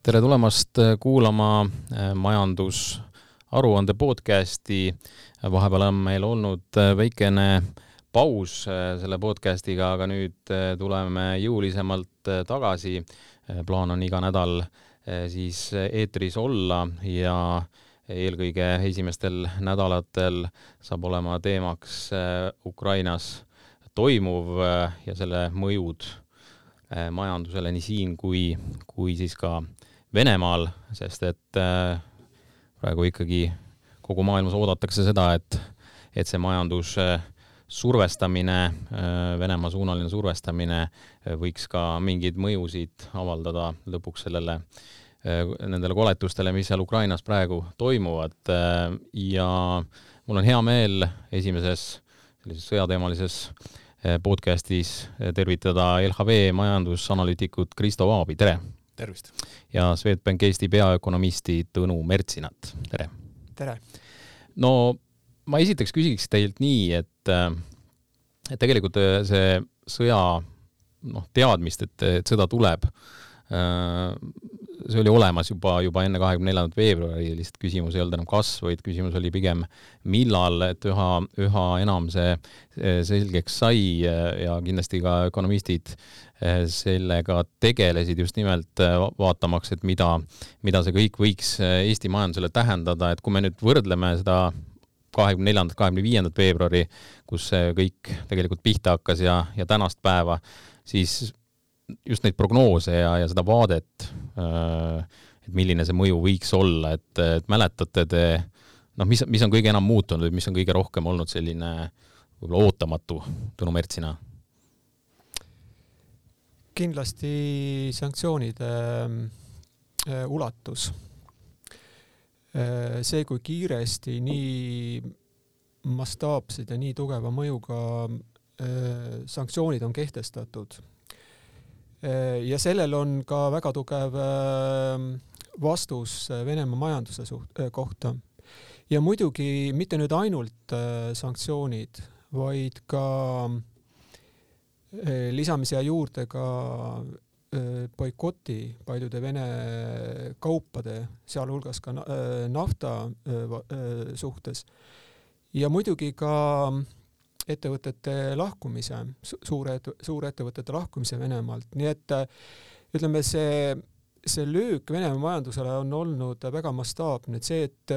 tere tulemast äh, kuulama äh, majandusaruande podcasti. vahepeal on meil olnud äh, väikene paus selle podcastiga, aga nüüd tuleme jõulisemalt tagasi. plaan on iga nädal siis eetris olla ja eelkõige esimestel nädalatel saab olema teemaks Ukrainas toimuv ja selle mõjud majandusele nii siin kui, kui siis ka Venemaal, sest et äh, praegu ikkagi kogu maailmas oodatakse seda, et, et see majandus survestamine, äh, Venemaa suunaline survestamine äh, võiks ka mingeid mõjusid avaldada lõpuks sellele, nendele koletustele, mis seal Ukrainas praegu toimuvad ja mul on hea meel esimeses sellises sõjateemalises podcastis tervitada LHV majandusanalüütikut Kristo Vaabi, tere! Tervist! ja Swedbank Eesti peaökonomisti Tõnu Mertsinat, tere! tere! no ma esiteks küsiks teilt nii, et, et tegelikult see sõja noh, teadmist, et, et sõda tuleb, see oli olemas juba, juba enne kahekümne neljandat veebruari, lihtsalt küsimus ei olnud enam kas, vaid küsimus oli pigem millal, et üha, üha enam see selgeks sai ja kindlasti ka ökonomistid Eh, sellega tegelesid just nimelt eh, vaatamaks, et mida, mida see kõik võiks eh, Eesti majandusele tähendada, et kui me nüüd võrdleme seda kahekümne neljandat, kahekümne viiendat veebruari, kus see kõik tegelikult pihta hakkas ja, ja tänast päeva, siis just neid prognoose ja, ja seda vaadet, et milline see mõju võiks olla, et, et mäletate te noh, mis, mis on kõige enam muutunud või mis on kõige rohkem olnud selline võib-olla ootamatu Tõnu Mertsina kindlasti sanktsioonide äh, ulatus. Äh, see, kui kiiresti nii mastaapsed ja nii tugeva mõjuga äh, sanktsioonid on kehtestatud. Ja sellel on ka väga tugev vastus Venemaa majanduse suht-, kohta. ja muidugi mitte nüüd ainult sanktsioonid, vaid ka lisame siia juurde ka boikoti paljude Vene kaupade, sealhulgas ka nafta suhtes ja muidugi ka ettevõtete lahkumise, suure, suurettevõtete lahkumise Venemaalt, nii et ütleme, see, see löök Venemaa majandusele on olnud väga mastaapne, et see, et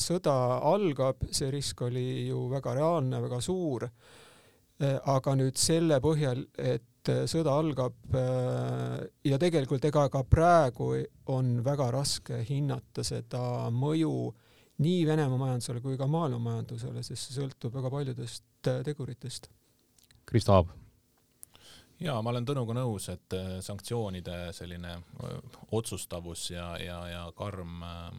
sõda algab, see risk oli ju väga reaalne, väga suur. Äh, aga nüüd selle põhjal, et äh, sõda algab äh, ja tegelikult ega ka praegu on väga raske hinnata seda mõju nii Venemaa majandusele kui ka maailma majandusele, sest see sõltub väga paljudest teguritest. Kristo Aab. jaa, ma olen Tõnuga nõus, et sanktsioonide selline otsustavus ja, ja, ja karm äh,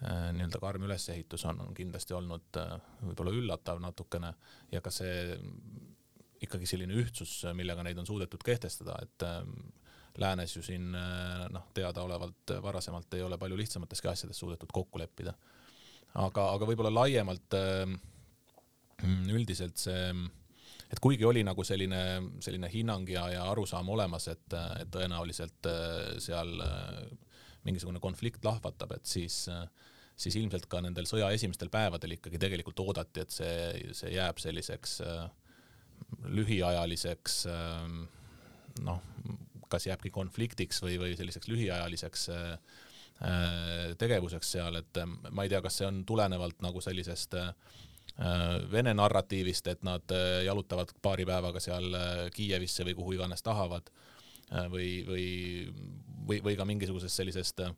Äh, nii-öelda karm ülesehitus on, on kindlasti olnud äh, võib-olla üllatav natukene ja ka see ikkagi selline ühtsus, millega neid on suudetud kehtestada, et läänes ju siin äh, noh, teadaolevalt varasemalt ei ole palju lihtsamateski asjades suudetud kokku leppida. aga, aga võib-olla laiemalt üldiselt see, et kuigi oli nagu selline, selline hinnang ja, ja arusaam olemas, et, et tõenäoliselt seal mingisugune konflikt lahvatab, et siis äh, siis ilmselt ka nendel sõja esimestel päevadel ikkagi tegelikult oodati, et see, see jääb selliseks äh, lühiajaliseks äh, noh, kas jääbki konfliktiks või, või selliseks lühiajaliseks äh, äh tegevuseks seal, et äh, ma ei tea, kas see on tulenevalt nagu sellisest äh, Vene narratiivist, et nad jalutavad paari päevaga seal Kiievisse või kuhu iganes tahavad või, või, või, või ka mingisugusest sellisest äh,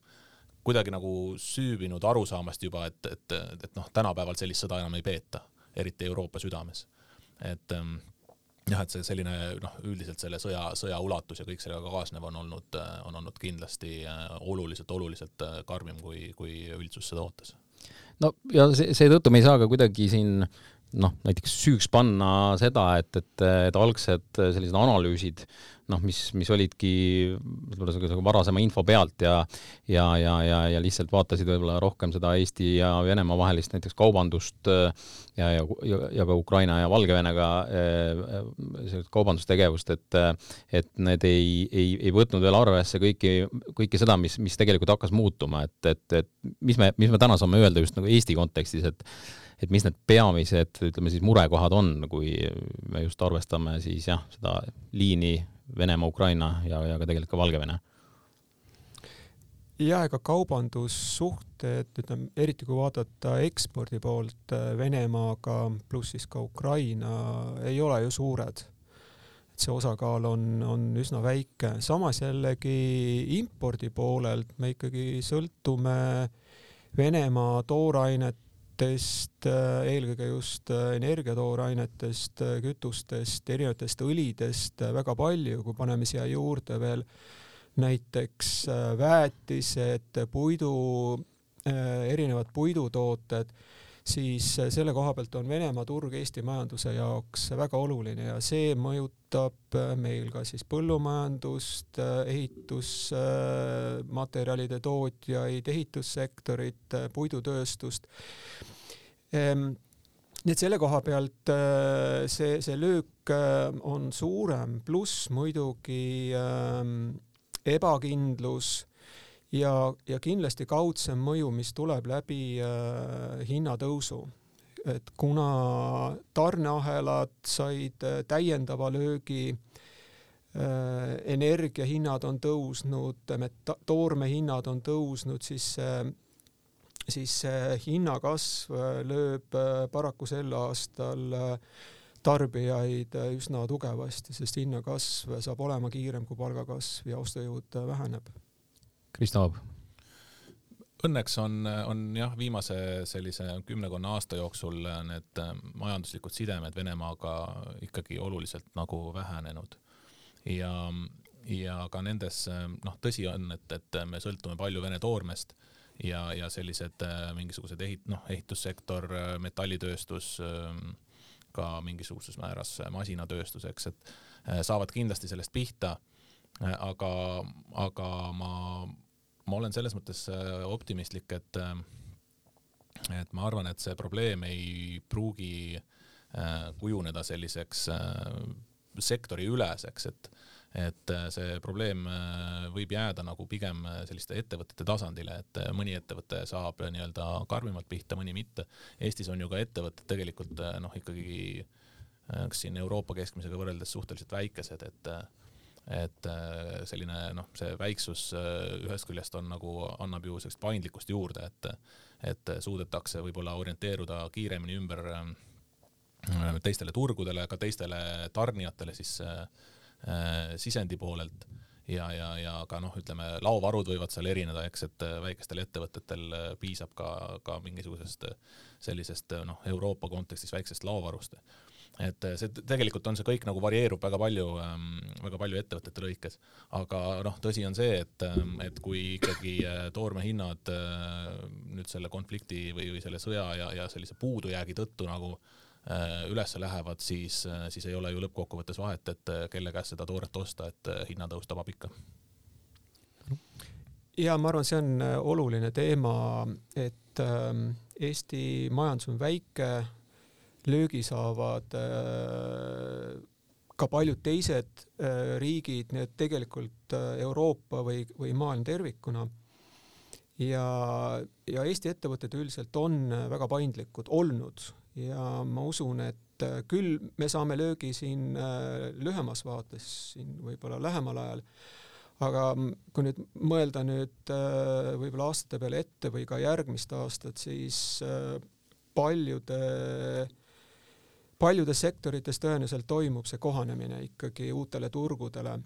kuidagi nagu süüvinud arusaamast juba, et, et, et noh, tänapäeval sellist sõda enam ei peeta, eriti Euroopa südames. et ähm, jah, et see selline noh, üldiselt selle sõja, sõja ulatus ja kõik sellega kaasnev on olnud, on olnud kindlasti äh, oluliselt, oluliselt äh, karmim, kui, kui üldsus seda ootas. No ja seetõttu me ei saa ka kuidagi siin noh, näiteks süüks panna seda, et, et, et algsed sellised analüüsid noh, mis, mis olidki varasema info pealt ja ja, ja, ja, ja lihtsalt vaatasid võib-olla rohkem seda Eesti ja Venemaa vahelist näiteks kaubandust ja, ja, ja, ja ka Ukraina ja Valgevenega sellist kaubandustegevust, et et need ei, ei, ei võtnud veel arvesse kõiki, kõike seda, mis, mis tegelikult hakkas muutuma, et, et, et mis me, mis me täna saame öelda just nagu Eesti kontekstis, et et mis need peamised, ütleme siis murekohad on, kui me just arvestame siis jah, seda liini Venemaa, Ukraina ja, ja ka tegelikult ka Valgevene ja ega kaubandussuhted, ütleme eriti kui vaadata ekspordi poolt äh, Venemaaga pluss siis ka Ukraina, ei ole ju suured. et see osakaal on, on üsna väike, samas jällegi impordi poolelt me ikkagi sõltume Venemaa toorainet toodetest, äh, eelkõige just äh, energiatoorainetest, äh, kütustest, erinevatest õlidest väga palju, kui paneme siia juurde veel näiteks väetised, puidu, erinevad puidutooted, siis selle koha pealt on Venemaa turg Eesti majanduse jaoks väga oluline ja see mõjutab meil ka siis põllumajandust, ehitusmaterjalide tootjaid, ehitussektorit, puidutööstust Ehm, nii et selle koha pealt äh, see, see löök äh, on suurem, pluss muidugi ähm, ebakindlus ja, ja kindlasti kaudsem mõju, mis tuleb läbi äh, hinnatõusu. Et kuna tarneahelad said täiendava löögi äh,, energiahinnad on tõusnud, toormehinnad on tõusnud, siis see siis hinnakasv äh, lööb äh, paraku sel aastal äh, tarbijaid üsna tugevasti, sest hinnakasv saab olema kiirem kui palgakasv ja ostujõud väheneb. Kristo Aab. Õnneks on, on jah, viimase sellise kümnekonna aasta jooksul need majanduslikud sidemed Venemaaga ikkagi oluliselt nagu vähenenud ja, ja ka nendes, noh, tõsi on, et, et me sõltume palju Vene toormest ja, ja sellised äh, mingisugused ehit-, noh, ehitussektor, äh, metallitööstus, ähm, ka mingisuguses määras masinatööstus, eks, et äh, saavad kindlasti sellest pihta. aga, aga ma, ma olen selles mõttes optimistlik, et, et ma arvan, et see probleem ei pruugi kujuneda selliseks sektoriüleseks, et et äh, see probleem äh, võib jääda nagu pigem äh, selliste ettevõtete tasandile, et mõni ettevõte saab nii-öelda karmimalt pihta, mõni mitte. Eestis on ju ka ettevõtted tegelikult noh, ikkagi kas siin Euroopa keskmisega võrreldes suhteliselt väikesed, et et selline noh, see väiksus ühest küljest on nagu, annab ju sellist paindlikkust juurde, et et suudetakse võib-olla orienteeruda kiiremini ümber teistele turgudele, ka teistele tarnijatele siis äh, Äh, sisendi poolelt ja, ja, ja ka noh, ütleme laovarud võivad seal erineda, eks, et äh, väikestel ettevõtetel äh, piisab ka, ka mingisugusest sellisest noh, Euroopa kontekstis väiksest laovarust. Et see tegelikult on see kõik nagu varieerub väga palju ähm,, väga palju ettevõtete lõikes, aga noh, tõsi on see, et, ähm, et kui ikkagi toormehinnad äh, nüüd selle konflikti või, või selle sõja ja, ja sellise puudujäägi tõttu nagu äh, Äh, üles lähevad, siis, äh, siis ei ole ju lõppkokkuvõttes vahet, et äh, kelle käest seda tooret osta, et hinnatõus tabab ikka. ja ma arvan, see on oluline teema, et ähm, Eesti majandus on väike, löögi saavad ka paljud teised riigid, nii et tegelikult Euroopa või, või maailm tervikuna. Ja, ja Eesti ettevõtted üldiselt on väga paindlikud olnud ja ma usun, et äh, küll me saame löögi siin äh, lühemas vaates, siin võib-olla lähemal ajal, aga kui nüüd mõelda nüüd äh, võib-olla aastate peale ette või ka järgmist aastat, siis paljude, paljudes sektorites tõenäoliselt toimub see kohanemine ikkagi uutele turgudele.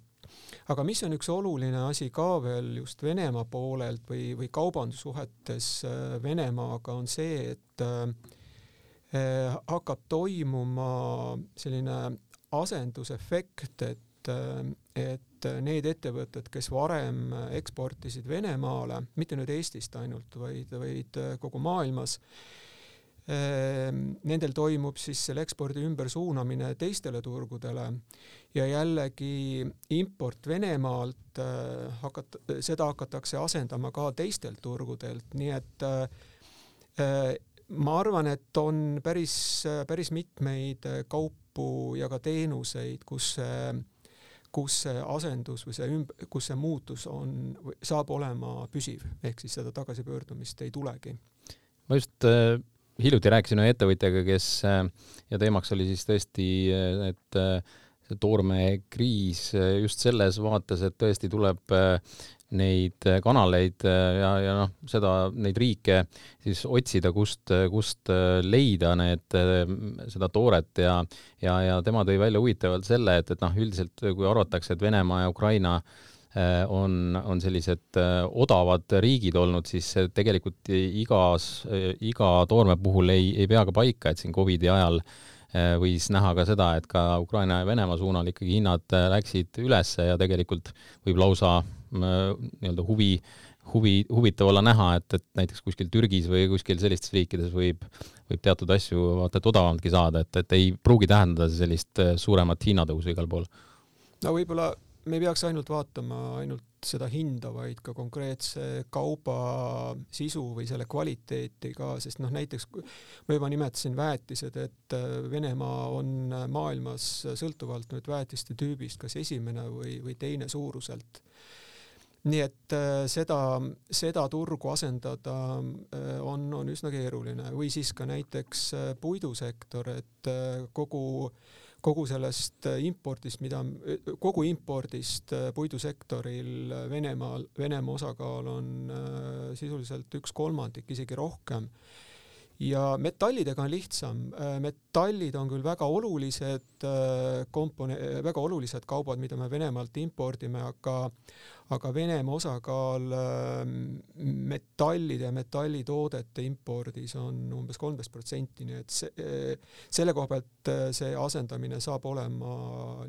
aga mis on üks oluline asi ka veel just Venemaa poolelt või, või kaubandussuhetes Venemaaga, on see, et äh, hakkab toimuma selline asendusefekt, et, eh, et need ettevõtted, kes varem eksportisid Venemaale, mitte nüüd Eestist ainult, vaid, vaid kogu maailmas, Nendel toimub siis selle ekspordi ümbersuunamine teistele turgudele ja jällegi import Venemaalt hakat-, seda hakatakse asendama ka teistelt turgudelt, nii et ma arvan, et on päris, päris mitmeid kaupu ja ka teenuseid, kus see kus see asendus või see ümb-, kus see muutus on, saab olema püsiv, ehk siis seda tagasipöördumist ei tulegi. ma just äh, hiljuti rääkisin ühe ettevõtjaga, kes äh, ja teemaks oli siis tõesti, äh, et äh, see toormekriis äh, just selles vaates, et tõesti tuleb äh, neid äh, kanaleid äh, ja, ja noh, seda, neid riike siis otsida, kust, kust äh, leida need, seda tooret ja, ja, ja tema tõi välja huvitavalt selle, et, et noh, üldiselt kui arvatakse, et Venemaa ja Ukraina on, on sellised odavad riigid olnud, siis tegelikult igas, iga toorme puhul ei, ei pea ka paika, et siin Covidi ajal võis näha ka seda, et ka Ukraina ja Venemaa suunal ikkagi hinnad läksid ülesse ja tegelikult võib lausa nii-öelda huvi, huvi, huvitav olla näha, et, et näiteks kuskil Türgis või kuskil sellistes riikides võib, võib teatud asju vaata et odavamalt saada, et, et ei pruugi tähendada sellist äh, suuremat hinnatõusu igal pool. no võib-olla me ei peaks ainult vaatama ainult seda hinda, vaid ka konkreetse kauba sisu või selle kvaliteeti ka, sest noh, näiteks ma juba nimetasin väetised, et äh, Venemaa on maailmas sõltuvalt nüüd väetiste tüübist kas esimene või, või teine suuruselt. Nii et äh, seda, seda turgu asendada äh, on, on üsna keeruline. Või siis ka näiteks äh, puidusektor, et kogu, kogu sellest impordist, mida, kogu impordist puidusektoril Venemaal, Venemaa osakaal on sisuliselt üks kolmandik, isegi rohkem ja metallidega on lihtsam, metallid on küll väga olulised kompone-, väga olulised kaubad, mida me Venemaalt impordime, aga aga Venemaa osakaal ähm, metallide ja metallitoodete impordis on umbes kolmteist protsenti, nii et see, äh, selle koha pealt äh, see asendamine saab olema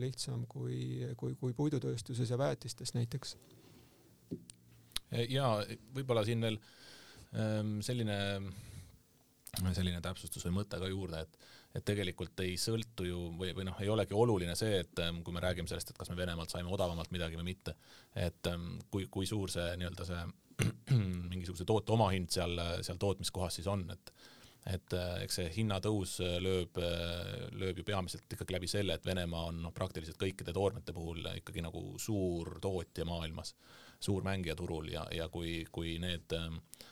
lihtsam kui, kui, kui puidutööstuses ja väetistes näiteks. ja võib-olla siin veel ähm, selline, selline täpsustus või mõte ka juurde, et et tegelikult ei sõltu ju või, või noh, ei olegi oluline see, et ähm, kui me räägime sellest, et kas me Venemaalt saime odavamalt midagi või mitte, et ähm, kui, kui suur see nii-öelda see mingisuguse toote omahind seal, seal tootmiskohas siis on, et et äh, eks see hinnatõus lööb, lööb ju peamiselt ikkagi läbi selle, et Venemaa on noh, praktiliselt kõikide toormete puhul ikkagi nagu suur tootja maailmas suur mängija turul ja, ja kui, kui need,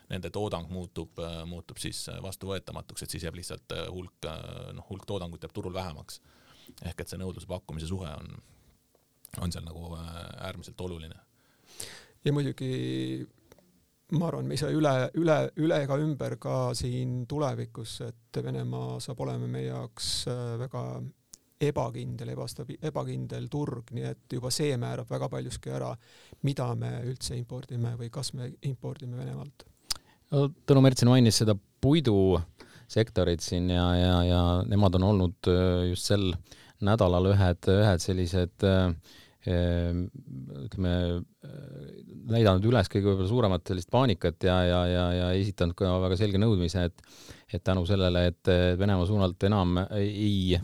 nende toodang muutub, äh, muutub siis vastuvõetamatuks, et siis jääb lihtsalt äh, hulk, äh, noh, hulk toodangut jääb turul vähemaks. ehk et see nõudluse-pakkumise suhe on, on seal nagu äärmiselt oluline. ja muidugi ma arvan, me ei saa üle, üle, üle ega ümber ka siin tulevikus, et Venemaa saab olema meie jaoks väga ebakindel, ebastabi-, ebakindel turg, nii et juba see määrab väga paljuski ära, mida me üldse impordime või kas me impordime Venemaalt. no Tõnu Mertsin mainis seda puidusektorit siin ja, ja, ja nemad on olnud äh, just sel nädalal ühed, ühed sellised äh, ütleme, näidanud üles kõige võib-olla suuremat sellist paanikat ja, ja, ja, ja esitanud ka väga selge nõudmise, et et tänu sellele, et Venemaa suunalt enam ei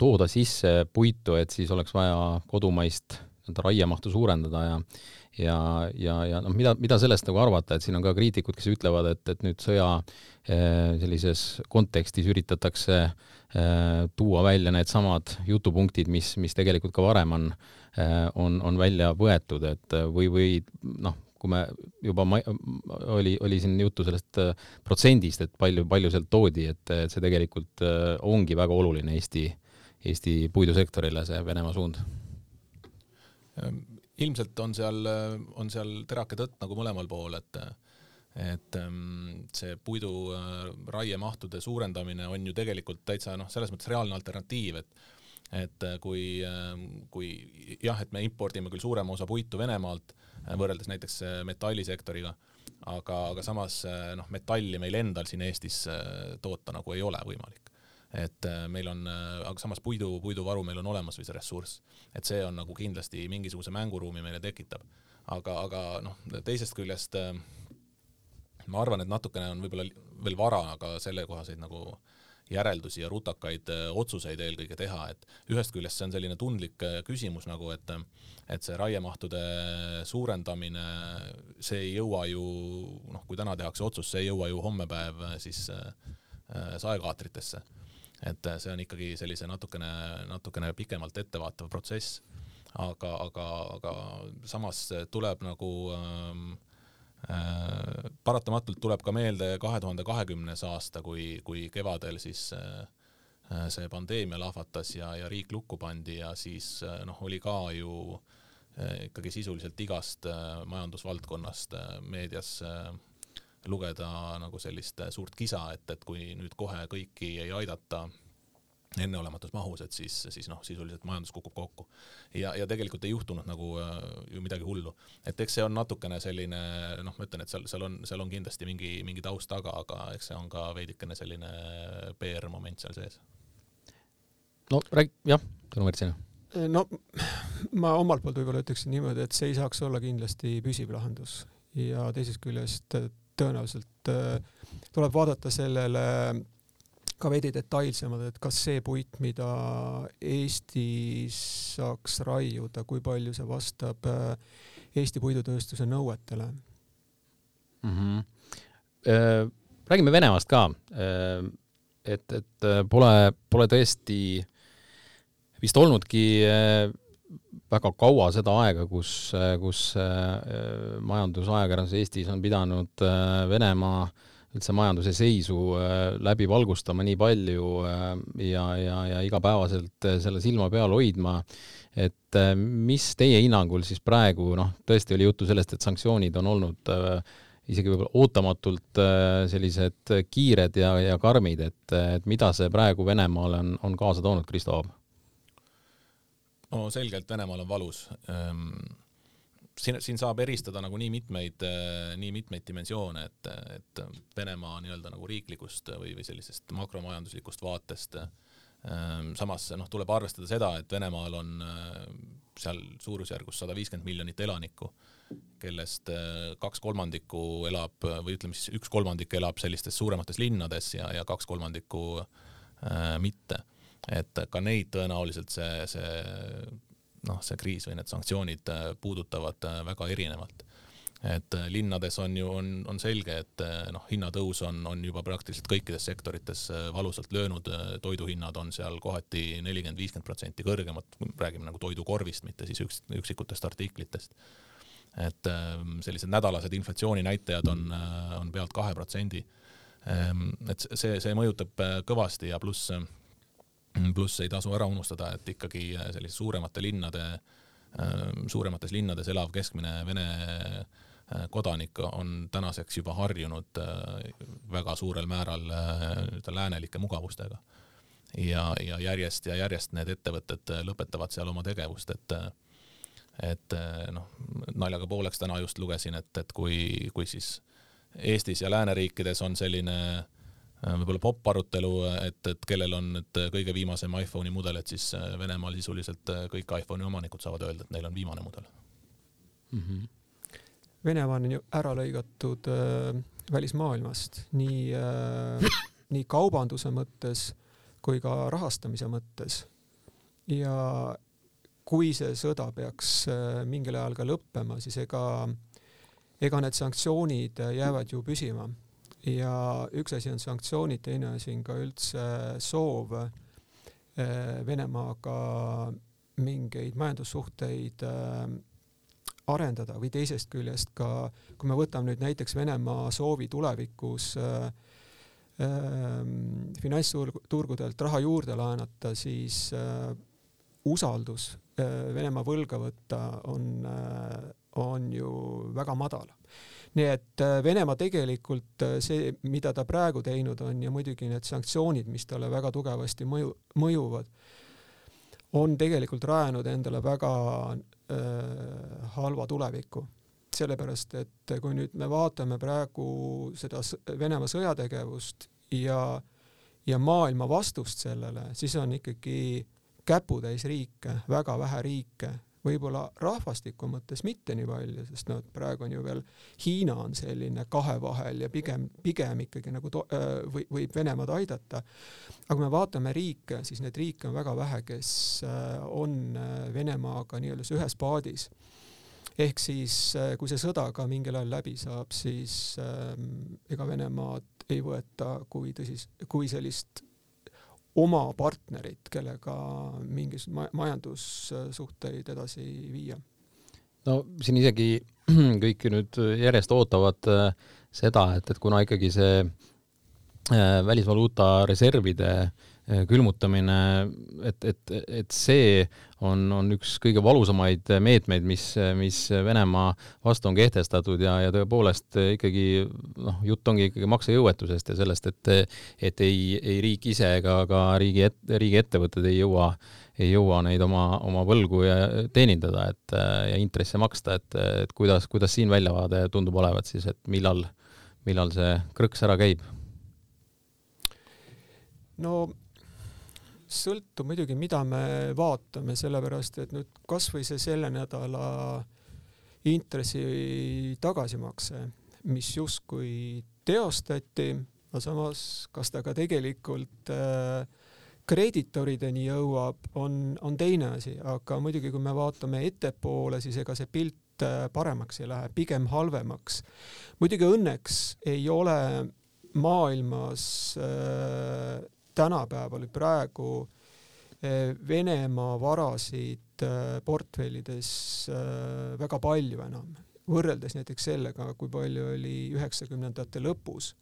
tooda sisse puitu, et siis oleks vaja kodumaist nii-öelda raiemahtu suurendada ja ja, ja, ja noh, mida, mida sellest nagu arvata, et siin on ka kriitikud, kes ütlevad, et, et nüüd sõja eh, sellises kontekstis üritatakse eh, tuua välja needsamad jutupunktid, mis, mis tegelikult ka varem on, eh, on, on välja võetud, et või, või noh, kui me juba ma-, oli, oli siin juttu sellest protsendist, et palju, palju sealt toodi, et, et see tegelikult ongi väga oluline Eesti äh, Eesti puidusektorile, see Venemaa suund? Ehm, ilmselt on seal, on seal terake tõtt nagu mõlemal pool, et et ehm, see puidu äh, raiemahtude suurendamine on ju tegelikult täitsa noh, selles mõttes reaalne alternatiiv, et et äh, kui, ähm, kui jah, et me impordime küll suurema osa puitu Venemaalt äh, võrreldes näiteks metallisektoriga, aga, aga samas noh, metalli meil endal siin Eestis toota nagu ei ole võimalik et äh, meil on, äh, aga samas puidu, puiduvaru meil on olemas või see ressurss, et see on nagu kindlasti mingisuguse mänguruumi meile tekitab. aga, aga noh, teisest küljest äh, ma arvan, et natukene on võib-olla veel vara ka sellekohaseid nagu järeldusi ja rutakaid otsuseid eelkõige teha, et ühest küljest see on selline tundlik küsimus nagu, et et see raiemahtude suurendamine, see ei jõua ju noh, kui täna tehakse otsus, see ei jõua ju hommepäev siis saekaatritesse et äh, see on ikkagi sellise natukene, natukene pikemalt ettevaatav protsess. aga, aga, aga samas tuleb nagu ähm, äh, paratamatult tuleb ka meelde kahe tuhande kahekümnes aasta, kui, kui kevadel siis äh, äh, see pandeemia lahvatas ja, ja riik lukku pandi ja siis äh, noh, oli ka ju ikkagi sisuliselt igast majandusvaldkonnast meedias lugeda nagu sellist suurt kisa, et, et kui nüüd kohe kõiki ei aidata enneolematus mahus, et siis, siis noh, sisuliselt majandus kukub kokku. ja, ja tegelikult ei juhtunud nagu äh, ju midagi hullu. et eks see on natukene selline noh, ma ütlen, et seal, seal on, seal on kindlasti mingi, mingi taust taga, aga eks see on ka veidikene selline PR-moment seal sees. no räägi, jah, Tõnu Märtsina no ma omalt poolt võib-olla ütleksin niimoodi, et see ei saaks olla kindlasti püsiv lahendus ja teisest küljest tõenäoliselt äh, tuleb vaadata sellele ka veidi detailsemad, et kas see puit, mida Eestis saaks raiuda, kui palju see vastab äh, Eesti puidutööstuse nõuetele mm? -hmm. räägime Venemaast ka. et, et pole, pole tõesti vist olnudki väga kaua seda aega, kus, kus majandusajakirjandus Eestis on pidanud Venemaa äh, üldse majanduse seisu äh, läbi valgustama nii palju äh, ja, ja, ja igapäevaselt äh, selle silma peal hoidma, et mis teie hinnangul siis praegu, noh, tõesti oli juttu sellest, et sanktsioonid on olnud isegi võib-olla ootamatult sellised kiired ja, ja karmid, et, et mida see praegu Venemaale on, on kaasa toonud, Kristo Aab? No selgelt Venemaal on valus ehm, siin, siin saab eristada nagu nii mitmeid, äh, nii mitmeid dimensioone, et, et Venemaa nii-öelda nagu riiklikust või, või sellisest makromajanduslikust vaatest. Ähm, samas noh, tuleb arvestada seda, et Venemaal on äh, seal suurusjärgus sada viiskümmend miljonit elanikku, kellest äh, kaks kolmandikku elab või ütleme siis üks kolmandik elab sellistes suuremates linnades ja, ja kaks kolmandikku äh, mitte. Et ka neid tõenäoliselt see, see noh, see kriis või need sanktsioonid äh, puudutavad äh, väga erinevalt. et äh, linnades on ju, on, on selge, et noh, hinnatõus on, on juba praktiliselt kõikides sektorites valusalt löönud, toiduhinnad on seal kohati nelikümmend, viiskümmend protsenti kõrgemad, räägime nagu toidukorvist, mitte siis üks, üksikutest artiklitest. et ähm, sellised nädalased inflatsiooninäitajad on, on pealt kahe protsendi. Ähm, et see, see mõjutab kõvasti ja pluss pluss ei tasu ära unustada, et ikkagi äh, sellise suuremate linnade, äh, suuremates linnades elav keskmine vene äh, kodanik on tänaseks juba harjunud väga suurel määral nii-öelda läänelike mugavustega. ja, ja järjest ja järjest need ettevõtted lõpetavad seal oma tegevust, et et noh, naljaga pooleks täna just lugesin, et, et kui, kui siis Eestis ja lääneriikides on selline äh, võib-olla popp arutelu, et, et kellel on nüüd kõige viimasem iPhone'i mudel, et siis äh, Venemaal sisuliselt äh, kõik iPhone'i omanikud saavad öelda, et neil on viimane mudel mm. -hmm. Venemaa on ju ära lõigatud äh, välismaailmast nii äh, nii kaubanduse mõttes kui ka rahastamise mõttes. ja kui see sõda peaks äh, mingil ajal ka lõppema, siis ega, ega need sanktsioonid jäävad ju püsima ja üks asi on sanktsioonid, teine asi on ka üldse soov eh, Venemaaga mingeid majandussuhteid eh, arendada või teisest küljest ka, kui me võtame nüüd näiteks Venemaa soovi tulevikus äh, äh, finantsturgudelt raha juurde laenata, siis äh, usaldus Venemaa võlga võtta on on ju väga madal nii et äh, Venemaa tegelikult äh, see, mida ta praegu teinud on ja muidugi need sanktsioonid, mis talle väga tugevasti mõju, mõjuvad, on tegelikult rajanud endale väga äh, halva tuleviku. sellepärast, et kui nüüd me vaatame praegu seda Venemaa sõjategevust ja, ja maailma vastust sellele, siis on ikkagi käputäis riike, väga vähe riike, võib-olla rahvastiku mõttes mitte nii palju, sest noh, praegu on ju veel Hiina on selline kahe vahel ja pigem, pigem ikkagi nagu to, või, võib Venemaad aidata. aga kui me vaatame riike, siis neid riike on väga vähe, kes on Venemaaga nii-öelda ühes paadis ehk siis kui see sõda ka mingil ajal läbi saab, siis ega Venemaad ei võeta kui tõsis, kui sellist oma partnerit, kellega mingis majandussuhteid edasi viia. no siin isegi kõik nüüd järjest ootavad äh, seda, et, et kuna ikkagi see välisvaluuta reservide Äh, külmutamine, et, et, et see on, on üks kõige valusamaid meetmeid, mis, mis Venemaa vastu on kehtestatud ja, ja tõepoolest ikkagi noh, jutt ongi ikkagi maksejõuetusest ja sellest, et, et ei, ei riik ise ega ka riigi et,, riigiettevõtted ei jõua, ei jõua neid oma, oma võlgu ja teenindada, et ja intresse maksta, et, et kuidas, kuidas siin väljavaade tundub olevat siis, et millal, millal see krõks ära käib? no sõltub muidugi, mida me vaatame, sellepärast et nüüd kasvõi see selle nädala intressi tagasimakse, mis justkui teostati, aga samas, kas ta ka tegelikult äh, kreeditorideni jõuab, on, on teine asi, aga muidugi, kui me vaatame ettepoole, siis ega see pilt äh, paremaks ei lähe, pigem halvemaks. muidugi õnneks ei ole maailmas äh, tänapäeval praegu eh, Venemaa varasid eh, portfellides eh, väga palju enam, võrreldes näiteks sellega, kui palju oli üheksakümnendate lõpus.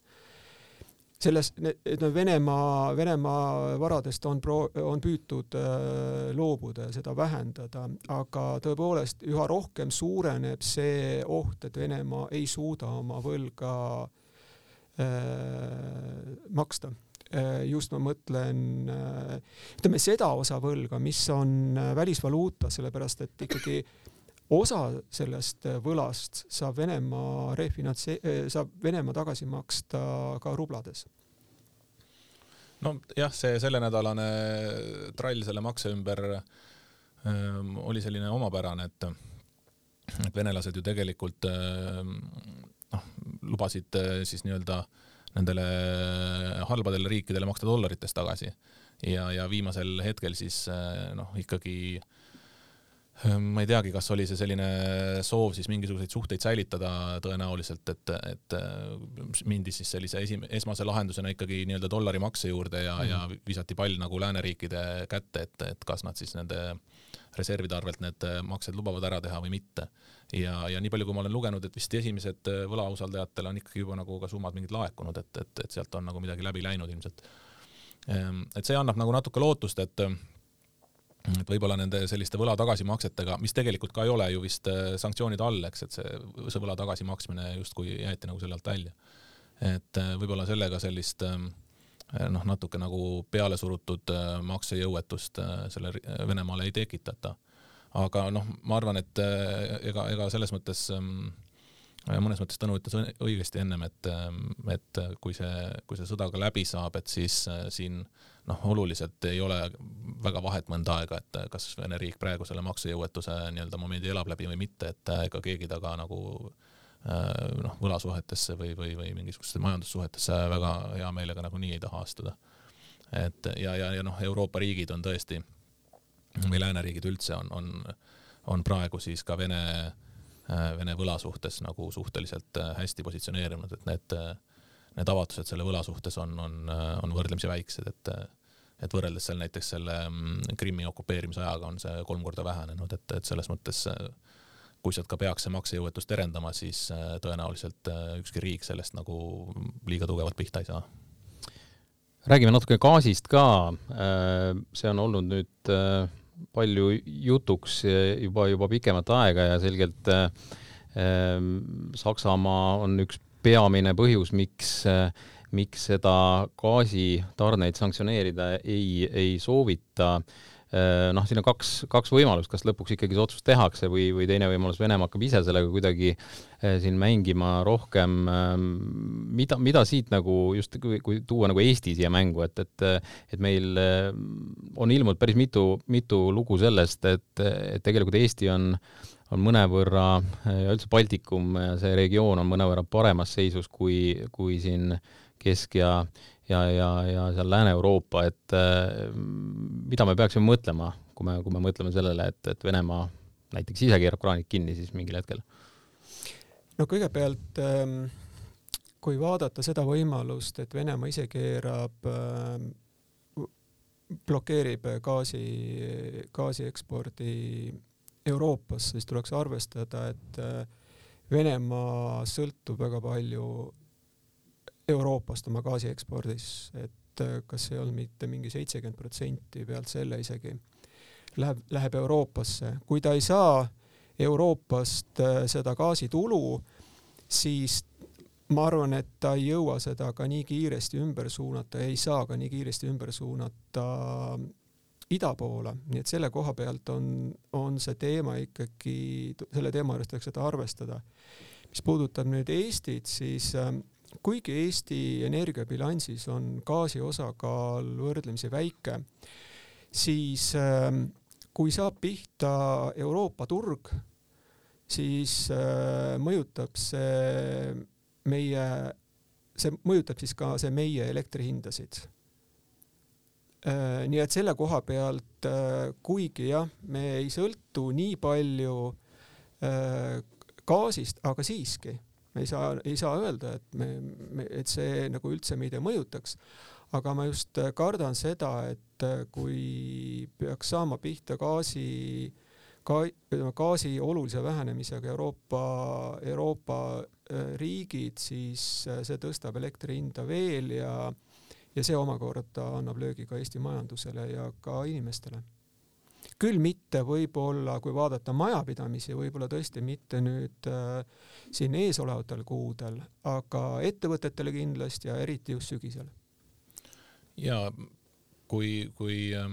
selles, et no Venemaa, Venemaa varadest on pro-, on püütud loobuda ja seda vähendada, aga tõepoolest üha rohkem suureneb see oht, et Venemaa ei suuda oma võlga maksta Äh, just ma mõtlen, äh, ütleme seda osa võlga, mis on äh, välisvaluuta, sellepärast et ikkagi osa sellest võlast saab Venemaa refinantse-, saab Venemaa tagasi maksta ka rublades. Nojah, see sellenädalane trall selle makse ümber ähm, oli selline omapärane, et et venelased ju tegelikult ähm, noh, lubasid siis nii-öelda äh, nendele halbadele riikidele maksta dollarites tagasi. ja, ja viimasel hetkel siis eh, noh, ikkagi eh, ma ei teagi, kas oli see selline soov siis mingisuguseid suhteid säilitada tõenäoliselt, et, et eh, mindi siis sellise esim-, esmase lahendusena ikkagi nii-öelda dollari makse juurde ja mm, -hmm. ja visati pall nagu lääneriikide kätte, et, et kas nad siis nende reservide arvelt need maksed lubavad ära teha või mitte ja, ja nii palju, kui ma olen lugenud, et vist esimesed äh, võlausaldajatele on ikkagi juba nagu ka summad mingid laekunud, et, et, et sealt on nagu midagi läbi läinud ilmselt. Ehm, et see annab nagu natuke lootust, et et võib-olla nende selliste võla tagasimaksetega, mis tegelikult ka ei ole ju vist äh, sanktsioonide all, eks, et see, see võla tagasimaksmine justkui jäeti nagu selle alt välja. et äh, võib-olla sellega sellist noh, natuke nagu peale surutud maksejõuetust selle Venemaale ei tekitata. Aga noh, ma arvan, et äh, ega, ega selles mõttes ähm, mõnes mõttes Tõnu ütles õigesti ennem, et, ähm, et kui see, kui see sõda ka läbi saab, et siis äh, siin noh, oluliselt ei ole väga vahet mõnda aega, et kas Vene riik praegu selle maksejõuetuse nii-öelda momendi elab läbi või mitte, et äh, ega keegi taga nagu noh, võlasuhetesse või, või, või mingisugustesse majandussuhetesse väga hea meelega nagunii ei taha astuda. et ja, ja, ja noh, Euroopa riigid on tõesti või lääneriigid üldse on, on, on praegu siis ka Vene, Vene võla suhtes nagu suhteliselt hästi positsioneerunud, et need, need avatused selle võla suhtes on, on, on võrdlemisi väiksed, et et võrreldes seal näiteks selle mm, Krimmi okupeerimise ajaga on see kolm korda vähenenud, et, et selles mõttes kui sealt ka peaks see maksejõuetus terendama, siis tõenäoliselt ükski riik sellest nagu liiga tugevalt pihta ei saa räägime natuke gaasist ka. see on olnud nüüd palju jutuks juba, juba pikemat aega ja selgelt äh, Saksamaa on üks peamine põhjus, miks äh, miks seda gaasitarneid sanktsioneerida ei, ei soovita. Äh, noh, siin on kaks, kaks võimalust, kas lõpuks ikkagi see otsus tehakse või, või teine võimalus, Venemaa hakkab ise sellega kuidagi äh, siin mängima rohkem. Ähm, mida, mida siit nagu just, kui, tuua nagu Eesti siia mängu, et, et, et meil äh, on ilmunud päris mitu, mitu lugu sellest, et, et tegelikult Eesti on on mõnevõrra ja üldse Baltikum ja see regioon on mõnevõrra paremas seisus kui, kui siin Kesk- ja, ja, ja, ja seal Lääne-Euroopa, et äh, mida me peaksime mõtlema, kui me, kui me mõtleme sellele, et, et Venemaa näiteks ise keerab kraanid kinni siis mingil hetkel? no kõigepealt ähm, kui vaadata seda võimalust, et Venemaa ise keerab, ähm, blokeerib gaasi, gaasi ekspordi Euroopasse, siis tuleks arvestada, et äh, Venemaa sõltub väga palju Euroopast oma gaasi ekspordis, et äh, kas ei olnud mitte mingi seitsekümmend protsenti pealt selle isegi läheb, läheb Euroopasse. kui ta ei saa Euroopast äh, seda gaasitulu, siis ma arvan, et ta ei jõua seda ka nii kiiresti ümber suunata, ei saa ka nii kiiresti ümber suunata ida poole, nii et selle koha pealt on, on see teema ikkagi, selle teema juures tuleks seda arvestada. mis puudutab nüüd Eestit, siis äh, kuigi Eesti energiabilansis on gaasi osakaal võrdlemisi väike, siis ähm, kui saab pihta Euroopa turg, siis äh, mõjutab see meie, see mõjutab siis ka see meie elektrihindasid. Äh, nii et selle koha pealt, äh, kuigi jah, me ei sõltu nii palju gaasist, aga siiski me ei saa, ei saa öelda, et me, me, et see nagu üldse meid ei mõjutaks. aga ma just kardan seda, et kui peaks saama pihta gaasi, ka ütleme gaasi olulise vähenemisega Euroopa, Euroopa äh, riigid, siis äh, see tõstab elektri hinda veel ja ja see omakorda annab löögi ka Eesti majandusele ja ka inimestele küll mitte võib-olla, kui vaadata majapidamisi, võib-olla tõesti mitte nüüd äh, siin eesolevatel kuudel, aga ettevõtetele kindlasti ja eriti just sügisel. ja kui, kui äh,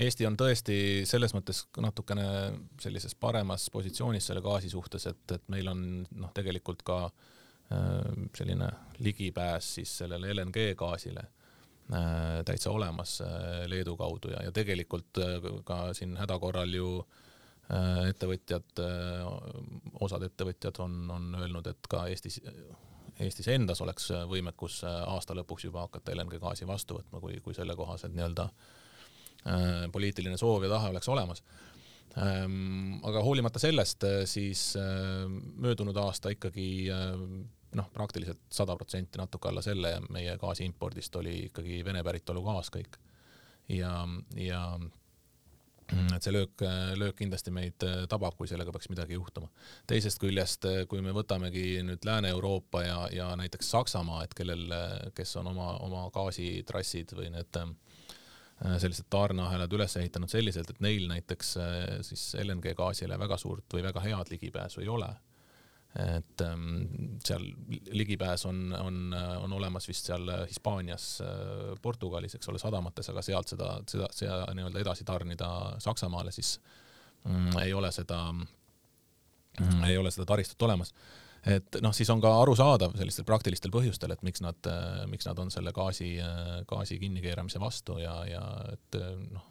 Eesti on tõesti selles mõttes natukene sellises paremas positsioonis selle gaasi suhtes, et, et meil on noh, tegelikult ka äh, selline ligipääs siis sellele LNG gaasile täitsa olemas äh, Leedu kaudu ja, ja tegelikult äh, ka siin häda korral ju ettevõtjad, osad ettevõtjad on, on öelnud, et ka Eestis, Eestis endas oleks võimekus aasta lõpuks juba hakata LNG gaasi vastu võtma, kui, kui sellekohased nii-öelda poliitiline soov ja tahe oleks olemas. Ähm, aga hoolimata sellest, siis möödunud aasta ikkagi noh, praktiliselt sada protsenti, natuke alla selle meie gaasi impordist oli ikkagi Vene päritolu gaas kõik. ja, ja et see löök, löök kindlasti meid tabab, kui sellega peaks midagi juhtuma. teisest küljest, kui me võtamegi nüüd Lääne-Euroopa ja, ja näiteks Saksamaa, et kellel, kes on oma, oma gaasitrassid või need sellised tarneahelad üles ehitanud selliselt, et neil näiteks siis LNG gaasile väga suurt või väga head ligipääsu ei ole et ähm, seal ligipääs on, on, on olemas vist seal Hispaanias, äh, Portugalis, eks ole, sadamates, aga sealt seda, seda, seda nii-öelda edasi tarnida Saksamaale, siis mm, ei ole seda mm,, ei ole seda taristut olemas. et noh, siis on ka arusaadav sellistel praktilistel põhjustel, et miks nad, äh, miks nad on selle gaasi, äh, gaasi kinnikeeramise vastu ja, ja et noh,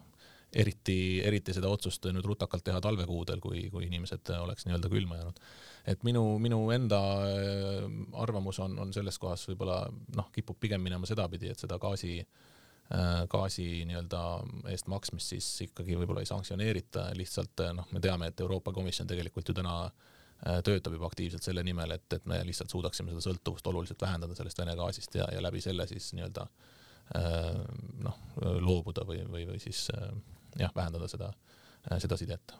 eriti, eriti seda otsust nüüd rutakalt teha talvekuudel, kui, kui inimesed oleks nii-öelda külma jäänud et minu, minu enda äh, arvamus on, on selles kohas võib-olla noh, kipub pigem minema sedapidi, et seda gaasi äh, gaasi nii-öelda eest maksmist siis ikkagi võib-olla ei sanktsioneerita, lihtsalt äh, noh, me teame, et Euroopa Komisjon tegelikult ju täna töötab juba aktiivselt selle nimel, et, et me lihtsalt suudaksime seda sõltuvust oluliselt vähendada sellest Vene gaasist ja, ja läbi selle siis nii-öelda noh, loobuda või, või, või siis jah, vähendada seda, seda sidet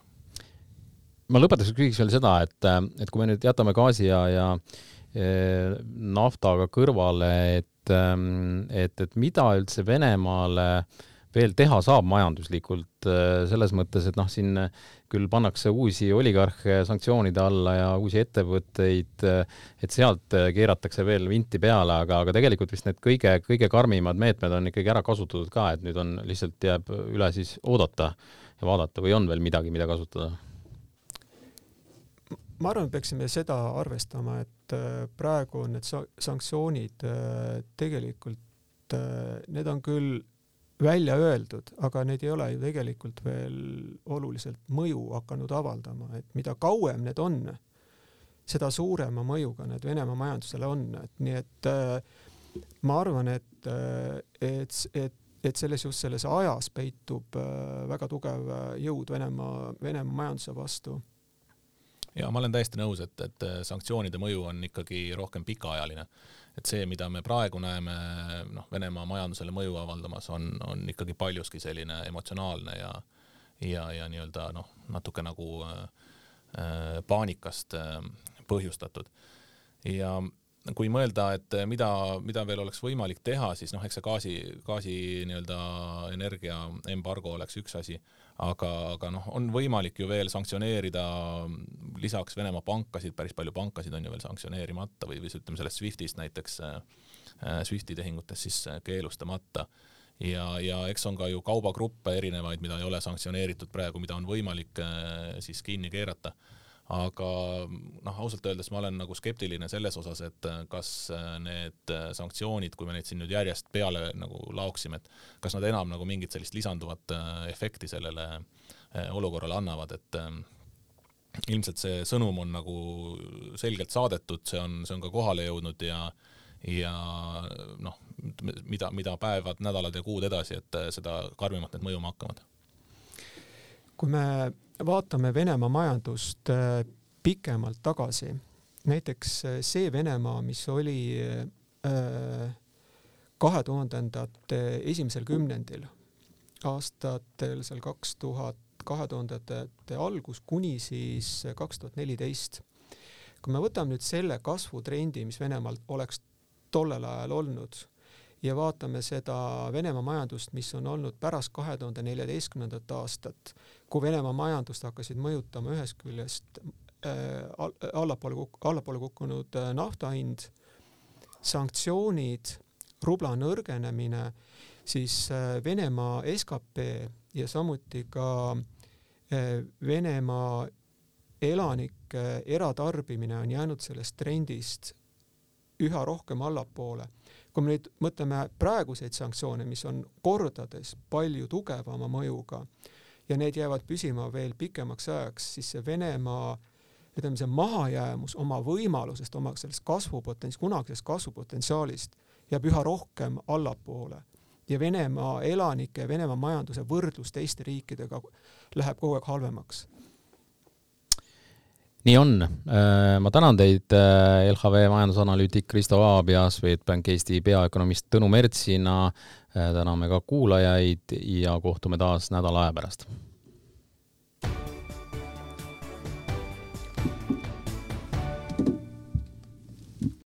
ma lõpetuseks küsiks veel seda, et, et kui me nüüd jätame gaasi ja, ja e, naftaga kõrvale, et, et, et mida üldse Venemaale veel teha saab majanduslikult e, selles mõttes, et noh, siin küll pannakse uusi oligarhe sanktsioonide alla ja uusi ettevõtteid, et sealt keeratakse veel vinti peale, aga, aga tegelikult vist need kõige, kõige karmimad meetmed on ikkagi ära kasutatud ka, et nüüd on lihtsalt jääb üle siis oodata ja vaadata või on veel midagi, mida kasutada? Ma arvan, peaksime seda arvestama, et äh, praegu on need sanktsioonid äh, tegelikult, äh, need on küll välja öeldud, aga need ei ole ju tegelikult veel oluliselt mõju hakanud avaldama, et mida kauem need on, seda suurema mõjuga need Venemaa majandusele on, et nii et ma arvan, et, et, et et selles just selles ajas peitub väga tugev jõud Venemaa, Venemaa majanduse vastu ja ma olen täiesti nõus, et, et sanktsioonide mõju on ikkagi rohkem pikaajaline. et see, mida me praegu näeme, noh, Venemaa majandusele mõju avaldamas, on, on ikkagi paljuski selline emotsionaalne ja ja, ja nii-öelda noh, natuke nagu äh, paanikast äh, põhjustatud. ja kui mõelda, et mida, mida veel oleks võimalik teha, siis noh, eks see gaasi, gaasi nii-öelda energiaembargo oleks üks asi, aga, aga noh, on võimalik ju veel sanktsioneerida lisaks Venemaa pankasid, päris palju pankasid on ju veel sanktsioneerimata või, või ütleme sellest SWIFTist näiteks äh,, SWIFTi tehingutest siis keelustamata. Ja, ja eks on ka ju kaubagruppe erinevaid, mida ei ole sanktsioneeritud praegu, mida on võimalik siis kinni keerata aga noh, ausalt öeldes ma olen nagu skeptiline selles osas, et äh, kas äh, need äh, sanktsioonid, kui me neid siin nüüd järjest peale nagu laoksime, et kas nad enam nagu mingit sellist lisanduvat efekti sellele olukorrale annavad, et ilmselt see sõnum on nagu selgelt saadetud, see on, see on ka kohale jõudnud ja ja noh, mida, mida päevad, nädalad ja kuud edasi, et seda karmimalt need mõjuma hakkavad. kui me vaatame Venemaa majandust äh, pikemalt tagasi, näiteks äh, see Venemaa, mis oli äh, kahe tuhandendate esimesel kümnendil, aastatel seal kaks tuhat, kahe tuhandete algus kuni siis kaks tuhat neliteist. kui me võtame nüüd selle kasvutrendi, mis Venemaal oleks tollel ajal olnud ja vaatame seda Venemaa majandust, mis on olnud pärast kahe tuhande neljateistkümnendat aastat, kui Venemaa majandust hakkasid mõjutama ühest küljest äh, allapoole kuk-, allapoole kukkunud äh, nafta hind, sanktsioonid, rubla nõrgenemine, siis äh, Venemaa skp ja samuti ka äh, Venemaa elanike eratarbimine on jäänud sellest trendist üha rohkem allapoole kui me nüüd mõtleme praeguseid sanktsioone, mis on kordades palju tugevama mõjuga ja need jäävad püsima veel pikemaks ajaks, siis see Venemaa ütleme, see mahajäämus oma võimalusest, oma sellest kasvupotents-, kunagisest kasvupotentsiaalist jääb üha rohkem allapoole. Ja Venemaa elanike, Venemaa majanduse võrdlus teiste riikidega läheb kogu aeg halvemaks nii on. Äh, ma tänan teid, äh, LHV majandusanalüütik Kristo Aab ja Swedbank Eesti peaökonomist Tõnu Mertsina. Äh, täname ka kuulajaid ja kohtume taas nädala aja pärast